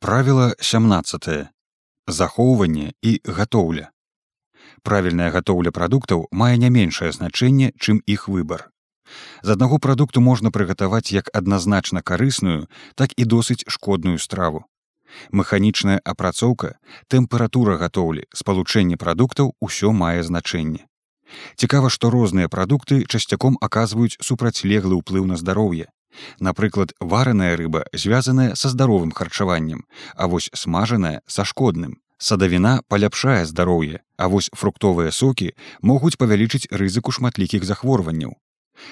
Правіла 17 захоўванне і гатоўля. Правільная гатоўля прадуктаў мае не меншае значэнне чым іх выбар. З аднаго прадукту можна прыгатаваць як адназначна карысную так і досыць шкодную страву. Механічная апрацоўка тэмпература гатоўлі спалучэнне прадуктаў усё мае значэнне. Цікава што розныя прадукты часцяком аказваюць супрацьлеглы ўплыў на здароўе напрыклад вараная рыба звязаная са здаровым харчаваннем а вось смажаная са шкодным. Садавіна паляпшае здароўе а вось фруктовыя сокі могуць павялічыць рызыку шматлікіх захворванняў.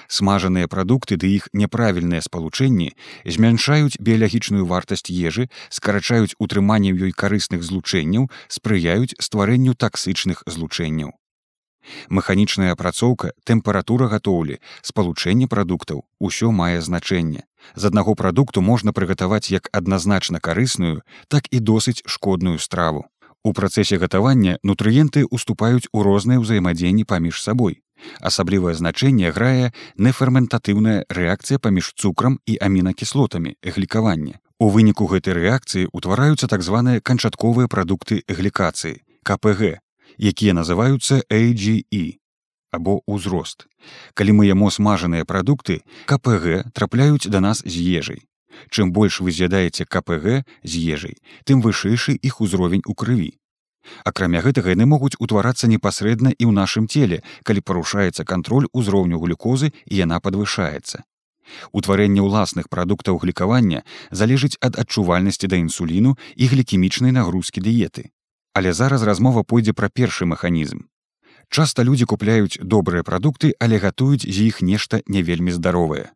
Смажаныя прадукты ды іх няправільныя спалучэнні змяншаюць біялагічную вартасць ежы скарачаюць утрыманне ёй карысных злучэнняў спрыяюць стварэнню таксычных злучэнняў механічная апрацоўка тэмпература гатоўлі спалучэнне прадуктаў усё мае значэнне. З аднаго прадукту можна прыгатаваць як адназначна карысную так і досыць шкодную страву. У працэсе гатавання нутрыенты уступаюць у розныя ўзаемадзеянні паміж сабой. Асаблівае значэнне грае неферментатыўная рэакцыя паміж цукрам і амінакіслотамі глікавання у выніку гэтай рэакцыі ўтвараюцца так званыя канчатковыя прадукты глікацыі кпг якія называюцца AGE або ўзрост. Калі мы яму смажаныя прадукты, КПГ трапляюць да нас з ежай. Чым больш вы з'ядаеце КПГ з ежай, тым вышэйшы іх узровень у крыві. Акрамя гэтага яны могуць утварацца непасрэдна і ў нашым целе, калі парушаецца кантроль узроўню глюкозы і яна падвышаецца. Утварэнне ўласных прадуктаў глікавання залежыць ад адчувальнасці да інсуліну і глікемічнай нагрузкі дыеты але зараз размова пойдзе пра першы механізм. Часта людзі купляюць добрыя прадукты але гатуюць з іх нешта не вельмі здаровае.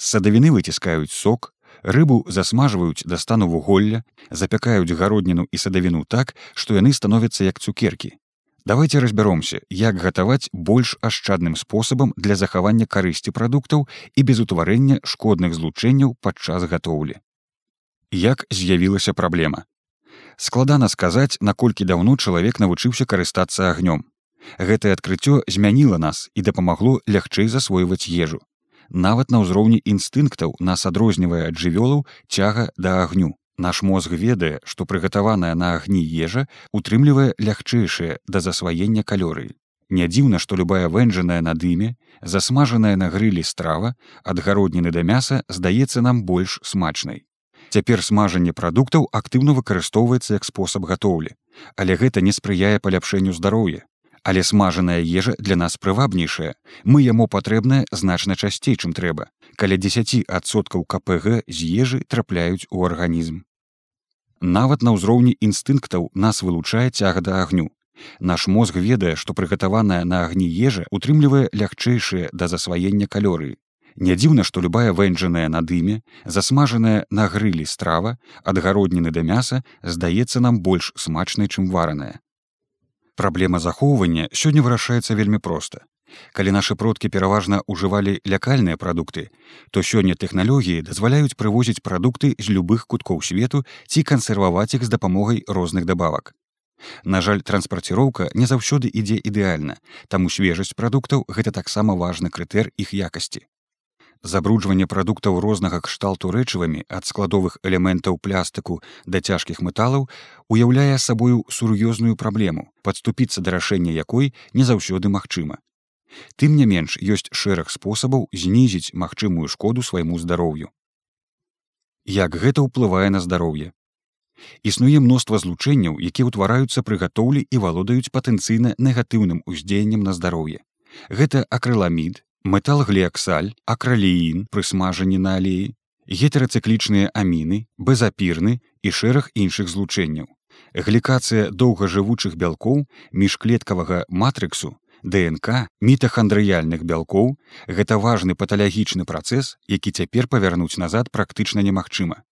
З садавіны выціскаюць сок рыбу засмажваюць да стану вуголля запякаюць гародніну і садавіну так што яны становяцца як цукеркі. Давайте разбяромся як гатаваць больш ашчадным спосабам для захавання карысці прадуктаў і без утварэння шкодных злучэнняў падчас гатоўлі. Як з'явілася праблема складана сказаць наколькі даўно чалавек навучыўся карыстацца агнём. Гэтае адкрыццё змяніла нас і дапамагло лягчэй засвойваць ежу. Нават на ўзроўні інстынктаў нас адрознівае ад жывёлаў цяга да агню. Наш мозг ведае што прыгатаваная на агні ежа утрымлівае лягчэйшае да засваення калорый не дзіўна што любая вэнджаная на дыме засмажаная на грылі страва ад гародніны да мяса здаецца нам больш смачнай Цяпер смажанне прадуктаў актыўна выкарыстоўваецца як спосаб гатоўлі, але гэта не спрыяе паляпшэнню здароўя. Але смажаная ежа для нас прывабнейшая. Мы яму патрэбная значна часцей, чым трэба. Каля 10соткаў КПГ з ежы трапляюць у арганізм. Нават на ўзроўні інстынктаў нас вылучае цяга да агню. Наш мозг ведае, што прыгатаваная на агні ежа утрымлівае лягчэйшыя да засваення калорыі. Не дзіўна, што любая вэнджаная на дыме, засмажаная на грылі страва ад гародніны да мяса здаецца нам больш смачнай, чым вараная. Праблема захоўвання сёння вырашаецца вельмі проста. Калі нашы продкі пераважна ўжывалі лякальныя прадукты, то сёння тэхналогіі дазваляюць прывозіць прадукты з любых куткоў свету ці кансерваваць іх з дапамогай розных дабавак. На жаль, транспарціроўка не заўсёды ідзе ідэальна, таму свежасць прадуктаў гэта таксама важны крытэр іх якасці забруджванне прадуктаў рознага кшталту рэчывамі ад складовых элементаў плястыку да цяжкіх металаў уяўляе сабою сур'ёзную праблему падступіцца да рашэння якой не заўсёды магчыма. Тым не менш ёсць шэраг спосабаў знізіць магчымую шкоду свайму здароўю. Як гэта ўплывае на здароўе? Існуе мноства злучэнняў якія ўтвараюцца пры гатоўлі і валодаюць патэнцыйна негатыўным уздзеяннем на здароўе. Гэта акрыламід металглеаксаль, акралеін пры смажанні на алеі, гетерацыклічныя аміны, безапірны і шэраг іншых злучэнняў. Глікацыя доўгажывучых бялкоў міжклеткавага матрыксу, ДНК мітахандрыяльных бялкоў гэта важны паталагічны працэс, які цяпер павярнуць назад практычна немагчыма.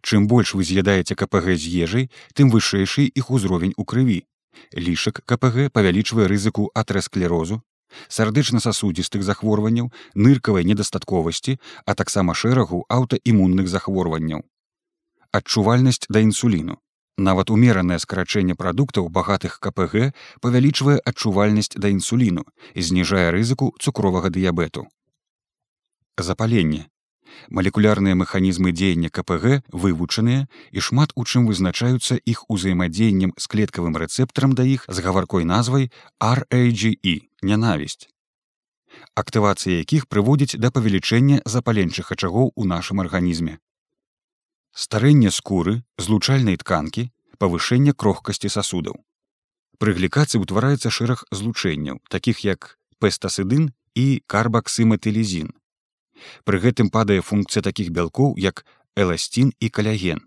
Чым больш вы з'ядаеце КПГ з ежай, тым вышэйшы іх узровень у крыві. Лішак КПГ павялічвае рызыку атрэсклерозу, сардычна-сасудзістых захворванняў, ныркавай недастатковасці, а таксама шэрагу аўтаімунных захворванняў. Адчувальнасць да інсуліну. Нават умеранае скарачэнне прадуктаў багатых КПГ павялічвае адчувальнасць да інсуліну і зніжае рызыку цукровага дыябету. Запаленне. Малекулярныя механізмы дзеяння КПГ вывучаныя і шмат у чым вызначаюцца іх узаемадзеяннем з клеткавым рэцэптарам да іх з гаваркой назвай RAGE нянавісць. Актывацыя якіх прыводзіць да павелічэння запаленчых ачагоў у нашым арганізме. Старэнне скуры, злучальнай тканкі, павышэнне крохкасці сасудаў. Пры глікацыі ўтвараецца шэраг злучэнняў, такіх як пестасыдын і карбаксыматылізін. Пры гэтым падае функцыя такіх бялкоў, як эласцін і каляген.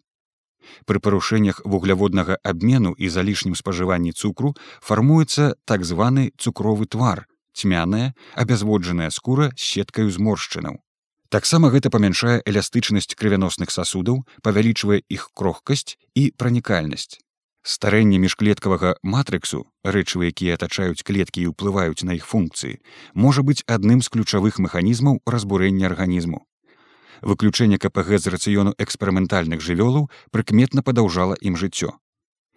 Пры парушэннях вугляводнага абмену і залішнім спажыванні цукру фармуецца так званы цукровы твар, цьмяная, абязводжаная скура з сеткаю зморшчынаў. Таксама гэта памяншае эластычнасць крывяносных сасудаў, павялічвае іх крохкасць і пранікальнасць старэнне міжклеткавага матрыксу рэчывы якія атачаюць клеткі і ўплываюць на іх функцыі можа быць адным з ключавых механізмаў разбурэння арганізму. Выключэнне кпг з рацыёну эксперыментальных жывёлаў прыкметна падаўжала ім жыццё.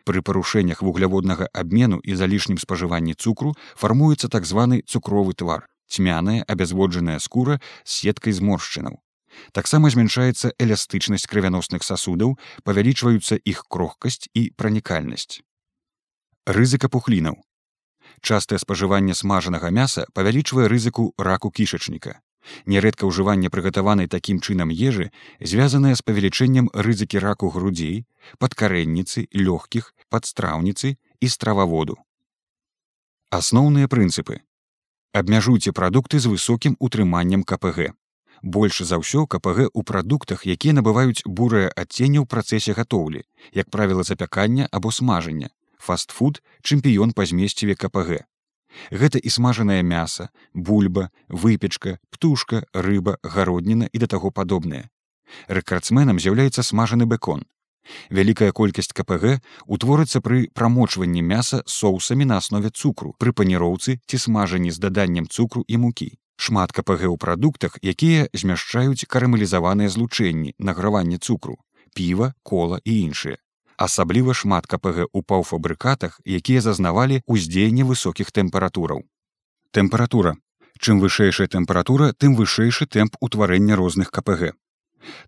Пры парушэннях вугляводнага абмену і залішнім спажыванні цукру фармуецца так званы цукровы твар цьмяная абязводжаная скура з сеткай зморшчынаў таксама змяншаецца эластычнасць крывяносных сасудаў павялічваюцца іх крохкасць і пранікальнасць. Рызыка пухлінаў. Частае спажыванне смажанага мяса павялічвае рызыку раку кішачніка. Нярэдка ўжыванне прыгатаванай такім чынам ежы звязанае з павелічэннем рызыкі раку грудзей падкарэнніцы лёгкіх падстраўніцы і страваводу. Асноўныя прынцыпы. Абмяжуйце прадукты з высокім утрыманнем кпг больш за ўсё кпг ў прадуктах якія набываюць бурае адценне ў працэсе гатоўлі як правіла запякання або смажання фастфуд чэмпіён па змесціве кпг гэта і смажанае мяса бульба выпечка птушка рыба гародніна і да таго падобнае. Рэкардсменам з'яўляецца смажаны бэкон. Вялікая колькасць кпг утворыцца пры прамочванні мяса соусамі на аснове цукру пры паніроўцы ці смажанні з даданнем цукру і мукі шмат кпг ў прадуктах якія змяшчаюць карамалізаваныя злучэнні награванне цукру піва кола і іншыя. Асабліва шмат кпг у паўфабрыкатах якія зазнавалі ўздзеянне высокіх тэмператураў. Тэмпература. Чым вышэйшая тэмпература тым вышэйшы тэмп утварэння розных кпг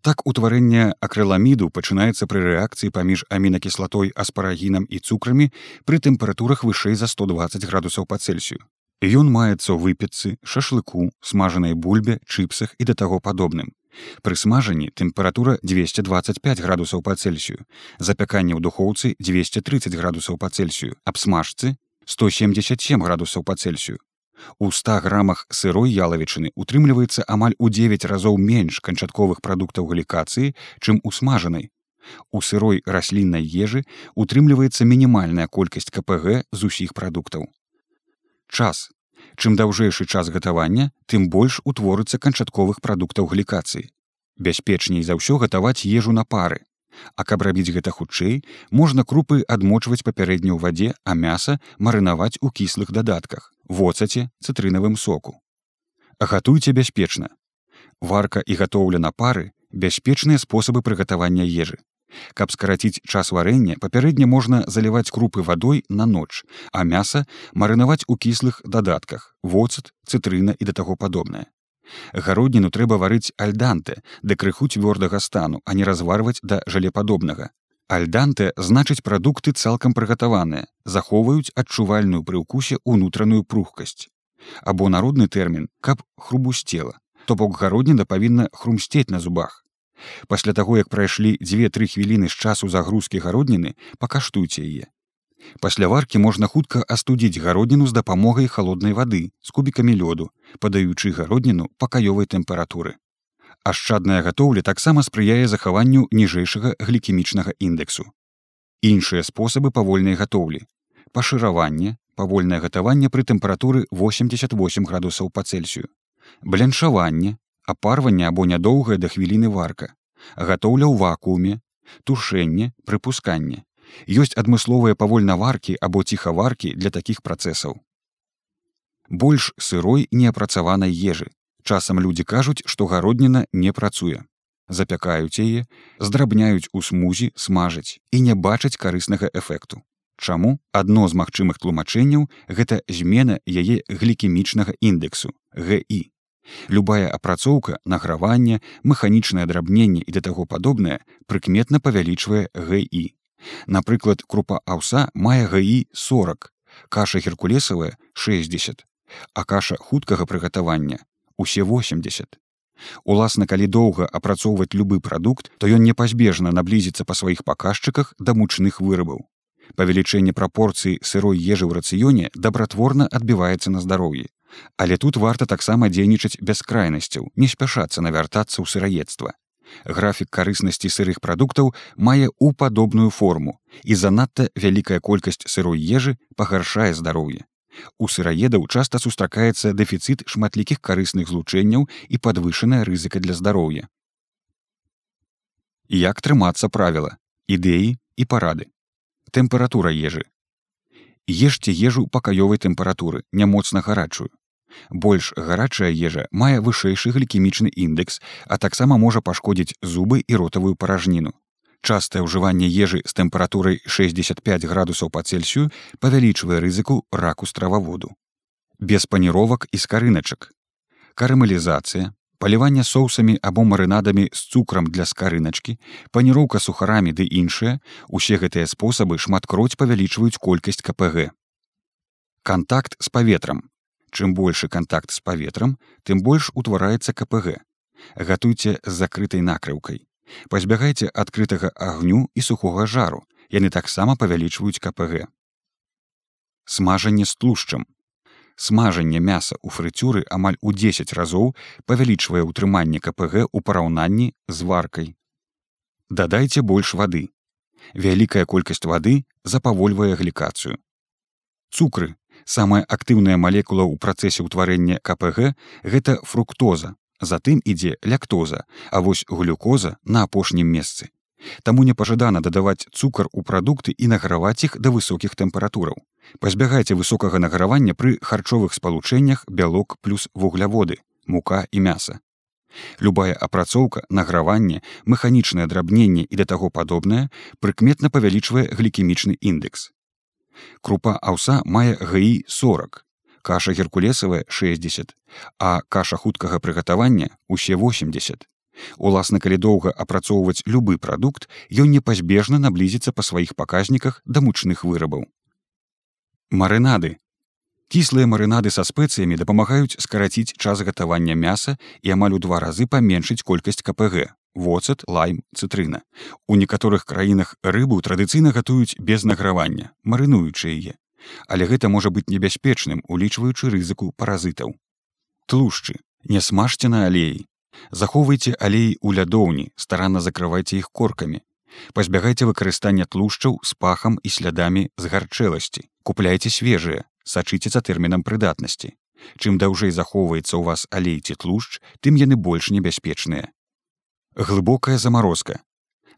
так утварэнне акрыламіду пачынаецца пры рэакцыі паміж амінакіслатой аспарагінам і цукрамі пры тэмпературах вышэй за 120 градусаў па цельсію Ён маецца ў выпечцы, шашлыку, смажанай бульбе, чыпсах і да таго падобным. Пры смажанні тэмпература 225 градусаў па цельсію, запяканне ў духоўцы 230 градусаў па цельсію, абсмажцы 177 градусаў па цельсію. У 100 грамах сырой ялавічыны утрымліваецца амаль у 9 разоў менш канчатковых прадуктаў галікацыі, чым у смажанай. У сырой расліннай ежы утрымліваецца мінімальная колькасць КПГ з усіх прадуктаў час. Чым даўжэйшы час гатавання, тым больш утворыцца канчатковых прадуктаў глікацыі. Бяспечней за ўсё гатаваць ежу на пары. А каб рабіць гэта хутчэй, можна крупы адмочваць папярэдню ў вадзе, а мяса марынаваць у кіслых дадатках, воцаце цытрынавым соку. Гатуйце бяспечна. Варка і гатоўля на пары бяспечныя спосабы прыгатавання ежы. Каб скараціць час варэння, папярэдне можна заліваць крупы вадой на ноч, а мяса марынаваць у кіслых дадатках, воцат, цытрына і да таго падобнае. Гародніну трэба варыць альданте да крыху цвёрдага стану, а не разварваць да жалепадобнага. Альданте значыць прадукты цалкам прыгатаваныя, захоўваюць адчувальную пры ўкусе ўнутраную пругкасць. Або народны тэрмін, каб хрубусцела, то бок гародніна павінна хрумсцець на зубах пасля таго як прайшлі дзве-тры хвіліны з часу загрузкі гародніны пакаштуйце яе. Пасля варкі можна хутка астудзіць гародніну з дапамогай холоднай вады з кубікамі лёду падаючы гародніну пакаёвай тэмпературы. Ашчадная гатоўля таксама спрыяе захаванню ніжэйшага глікемічнага індэксу іншыя спосабы павольнай гатоўлі. Пашыраванне павольнае гатаванне пры тэмпературы 88 градусаў па цельсію бляншаванне апарванне або нядоўгая да хвіліны варка, гатоўля ў вакууме, тушэнне, прыпусканне. Ёсць адмысловыя павольнаваркі або ціхаваркі для такіх працэсаў. Больш сырой неапрацаванай ежы. Часам людзі кажуць, што гародніна не працуе. Запякаюць яе, здрабняюць у смузі, смажаць і не бачаць карыснага эфекту. Чаму адно з магчымых тлумачэнняў гэта змена яе глікемічнага індексу ГІ Любая апрацоўка, награванне, механічнае драбненне і да таго падобнае прыкметна павялічвае ГІ. Напрыклад, крупа аўса мае ГІ 40, каша геркулесавая 60, а каша хуткага прыгатавання усе 80. Уласна, калі доўга апрацоўваць любы прадукт, то ён непазбежна наблізіцца па сваіх паказчыках да мучных вырабаў. Павелічэнне прапорцыі сырой ежы ў рацыёне дабратворна адбіваецца на здароўі. Але тут варта таксама дзейнічаць бяскрайнасцяў, не спяшацца навяртацца ў сыраедства. Графік карыснасці сырых прадуктаў мае ў падобную форму і занадта вялікая колькасць сырой ежы пагаршае здароўе. У сыраедаў часта сустракаецца дэфіцыт шматлікіх карысных злучэнняў і падвышаная рызыка для здароўя. Як трымацца правіла, ідэі і парады. Тэмпература ежы. Ешце ежу пакаёвай тэмпературы, не моцна гарачую. Больш гарачая ежа мае вышэйшы глікемічны індекс, а таксама можа пашкодзіць зубы і ротавую паражніну. Частае ўжыванне ежы з тэмпературай 65 градусаў па цельсію павялічвае рызыку раку страваводу. Без паніровак і скарыначак. Карамалізацыя, паліванне соусамі або марынадамі з цукрам для скарыначкі, паніроўка сухарамі ды іншыя, усе гэтыя спосабы шматкроць павялічваюць колькасць КПГ. Кантакт з паветрам. Чым большы кантакт з паветрам, тым больш утвараецца КПГ. Гатуйце з закрытай накрыўкай. Пазбягайце адкрытага агню і сухога жару. Яны таксама павялічваюць кпг. Смажанне з тлушчам. Смажанне мяса ў фрыцюры амаль у 10 разоў павялічвае ўтрыманне кпг у параўнанні з варкай. Дадайце больш вады. Вялікая колькасць вады запавольвае глікацыю. Цукры самая актыўная малекула ў працэсе ўтварэння кпг гэта фруктоза затым ідзе ляктоза, а вось глюкоза на апошнім месцы. Таму непажадана дадаваць цукар у прадукты і награваць іх да высокіх тэмператураў. Пазбягайце высокага награвання пры харчовых спалучэннях бялок плюс вугляводы, мука і мяса. Любая апрацоўка, награванне, механічнае драбненне і да таго падобнае прыкметна павялічвае глікемічны індекс. Крупа аўса мае ГІ 40, каша геркулесавая 60, а каша хуткага прыгатавання усе 80. Уласна, калі доўга апрацоўваць любы прадукт, ён непазбежна наблізіцца па сваіх паказніках да мучных вырабаў. Марынады. Кіслыя марынады са спецыямі дапамагаюць скараціць час гатавання мяса і амаль у два разы паменшыць колькасць КПГ, воцат, лайм, цытрына. У некаторых краінах рыбу традыцыйна гатуюць без награвання, марынуючы яе. Але гэта можа быць небяспечным улічваючы рызыку паразітаў тлушчы. Не смажце на алеі. Захоўвайце алеі ў лядоўні старанна закрывайце іх коркамі. Пазбягайце выкарыстання тлушчаў з пахам і слядамі згарчэласці купляйце свежыя сачыце за тэрмінам прыдатнасці. Чым даўжэй захоўваецца ў вас алей ці тлушч тым яны больш небяспечныя глыбокая замарозка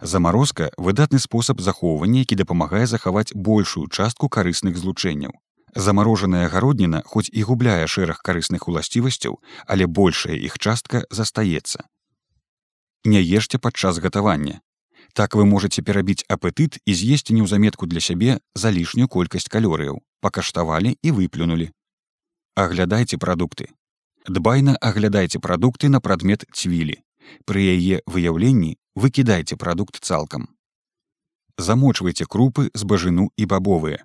Замарозка выдатны спосаб захоўвання, які дапамагае захаваць большую частку карысных злучэнняў. Замарожаная гародніна хоць і губляе шэраг карысных уласцівасцяў, але большая іх частка застаецца. Не ешце падчас гатавання. Так вы можете перабіць апетыт і з'есці неўзаметку для сябе за лішнюю колькасць калорыяў, пакаштавалі і выплюнули. Аглядайце прадукты. Дбайна аглядайце прадукты на прадмет цвілі. Пры яе выяўленні выкідайце прадукт цалкам. Замочвайце крупы з бажыну і бабовыя.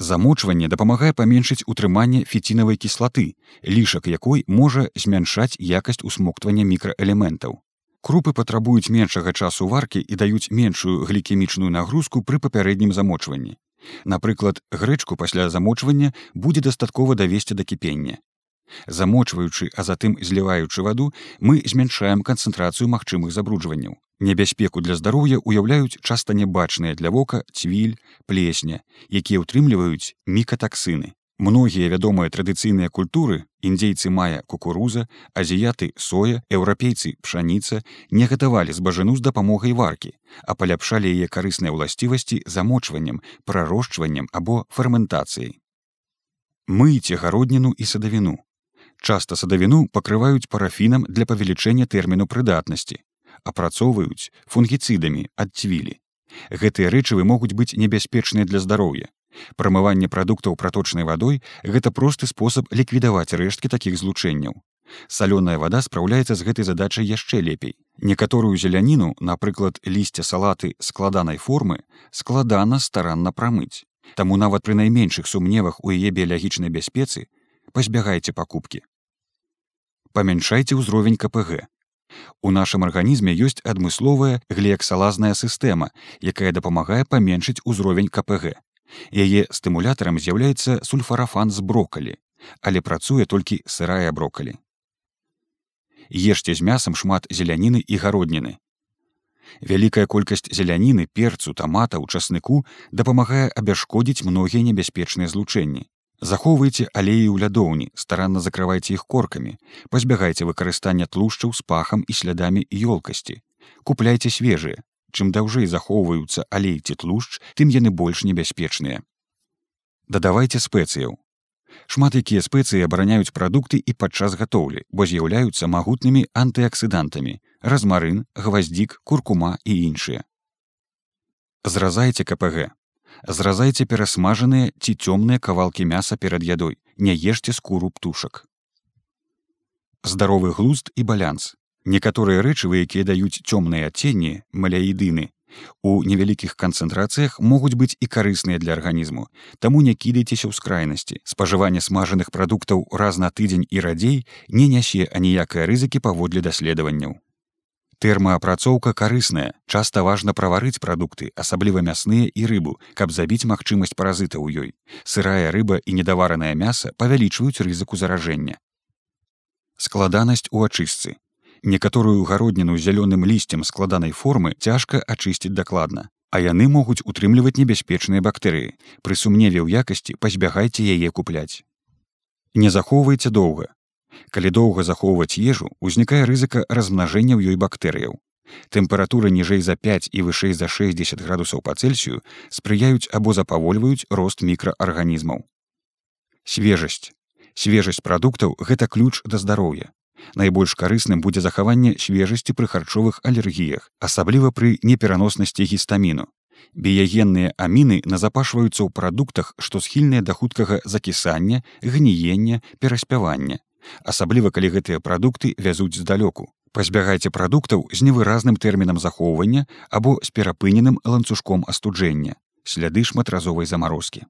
Замочванне дапамагае паменшыць утрыманне фіцінавай кіслаты, лішак якой можа змяншаць якасць усмоктвання мікраэлементаў. Крупы патрабуюць меншага часу варкі і даюць меншую глікемічную нагрузку пры папярэднім замочванні. Напрыклад, грэчку пасля замочвання будзе дастаткова давесці да кіпення. Замочваючы, а затым зліваючы ваду, мы змяншаем канцэнтрацыю магчымых забруджванняў. Небяспеку для здароўя ўяўляюць часта нябачныя для вока цвіль, плесня, якія ўтрымліваюць мікатаксыны. Многія вядомыя традыцыйныя культуры, індзейцы мая кукуруза, азіяты соя, еўрапейцы пшаніца не гатавалі збажану з дапамогай варкі, а паляпшалі яе карысныя ўласцівасці замочваннем, прарошчваннем або ферментацыяй. Мыйце гародніну і садавіну. Часта садавіну пакрываюць парафінам для павелічэння тэрміну прыдатнасці, апрацоўваюць фунгіцыдамі ад цвілі. Гэтыя рэчывы могуць быць небяспечныя для здароўя. Прамыванне прадуктаў праточнай вадой гэта просты спосаб ліквідаваць рэшткі такіх злучэнняў. Салёная вада спраўляецца з гэтай задачай яшчэ лепей. Некаторую зеляніну, напрыклад, лісце салаты складанай формы складана старанна прамыць. Таму нават пры найменшых сумневах у яе біялагічнай бяспецы пазбягайце пакупкі. Памяншайце ўзровень КПГ. У нашым арганізме ёсць адмысловая глеяксалазная сістэма, якая дапамагае паменшыць узровень КПГ. Яе стымулятарам з'яўляецца сульфарафан з брокалі, але працуе толькі сырая брокалі ешце з мясам шмат зеляніны і гародніны. Вялікая колькасць зеляніны, перцу, таматаў, часныку дапамагае абяшкодзіць многія небяспечныя злучэнні. Захоўвайце алеі ў лядоўні, старанна закрывайце іх коркамі, пазбягайце выкарыстання тлушчаў з пахам і слядамі ёлкасці. Купляйце свежыя. Чым даўжэй захоўваюцца алей ці тлушч, тым яны больш небяспечныя. Дадавайце спецыяў, Шмат якія спецыі абараняюць прадукты і падчас гатоўлі, бо з'яўляюцца магутнымі антыаксідантамі, размарын, гваздзік, куркума і іншыя. Зразайце КПГ. Зразайце перасмажаныя ці цёмныя кавалкі мяса перад ядой, не ешце скуру птушак. Здаровы глузд і балянс. Некаторыя рэчывы, якія даюць цёмныя адценні, маляідыны, У невялікіх канцэнтрацыях могуць быць і карысныя для арганізму, таму не кідайцеся ў скрайнасці. Спажыванне смажаных прадуктаў раз на тыдзень і радзей не нясе аніякай рызыкі паводле даследаванняў. Тэрмаапрацоўка карысная, часта важна праварыць прадукты, асабліва мясныя і рыбу, каб забіць магчымасць паразіта ў ёй. Сырая рыба і недаваранае мяса павялічваюць рызыку заражэння. Складанасць у ачыстцы. Некаторую гародніну зялёным лісцем складанай формы цяжка ачысціць дакладна а яны могуць утрымліваць небяспечныя бактэрыі. Пры сумневе ў якасці пазбягайце яе купляць. Не захоўвайце доўга калі доўга захоўваць ежу узнікае рызыка размнажэння ў ёй бактэрыяў тэмпература ніжэй за 5 і вышэй за 60 градусаў па цельсію спрыяюць або запавольваюць рост мікраарганізмаў свежасць свежасць прадуктаў гэта ключ да здароўя Найбольш карысным будзе захаванне свежасці пры харчовых алергіях, асабліва пры непераноснасці гістаміну. Біягенныя аміны назапашваюцца ў прадуктах, што схільныя да хуткага закісання, гніення, пераспявання. Асабліва калі гэтыя прадукты вязуць здалёку. Пазбягайце прадуктаў з невыразным тэрмінам захоўвання або з перапыненым ланцужком астуджэння, сляды шматразовай замарозкі.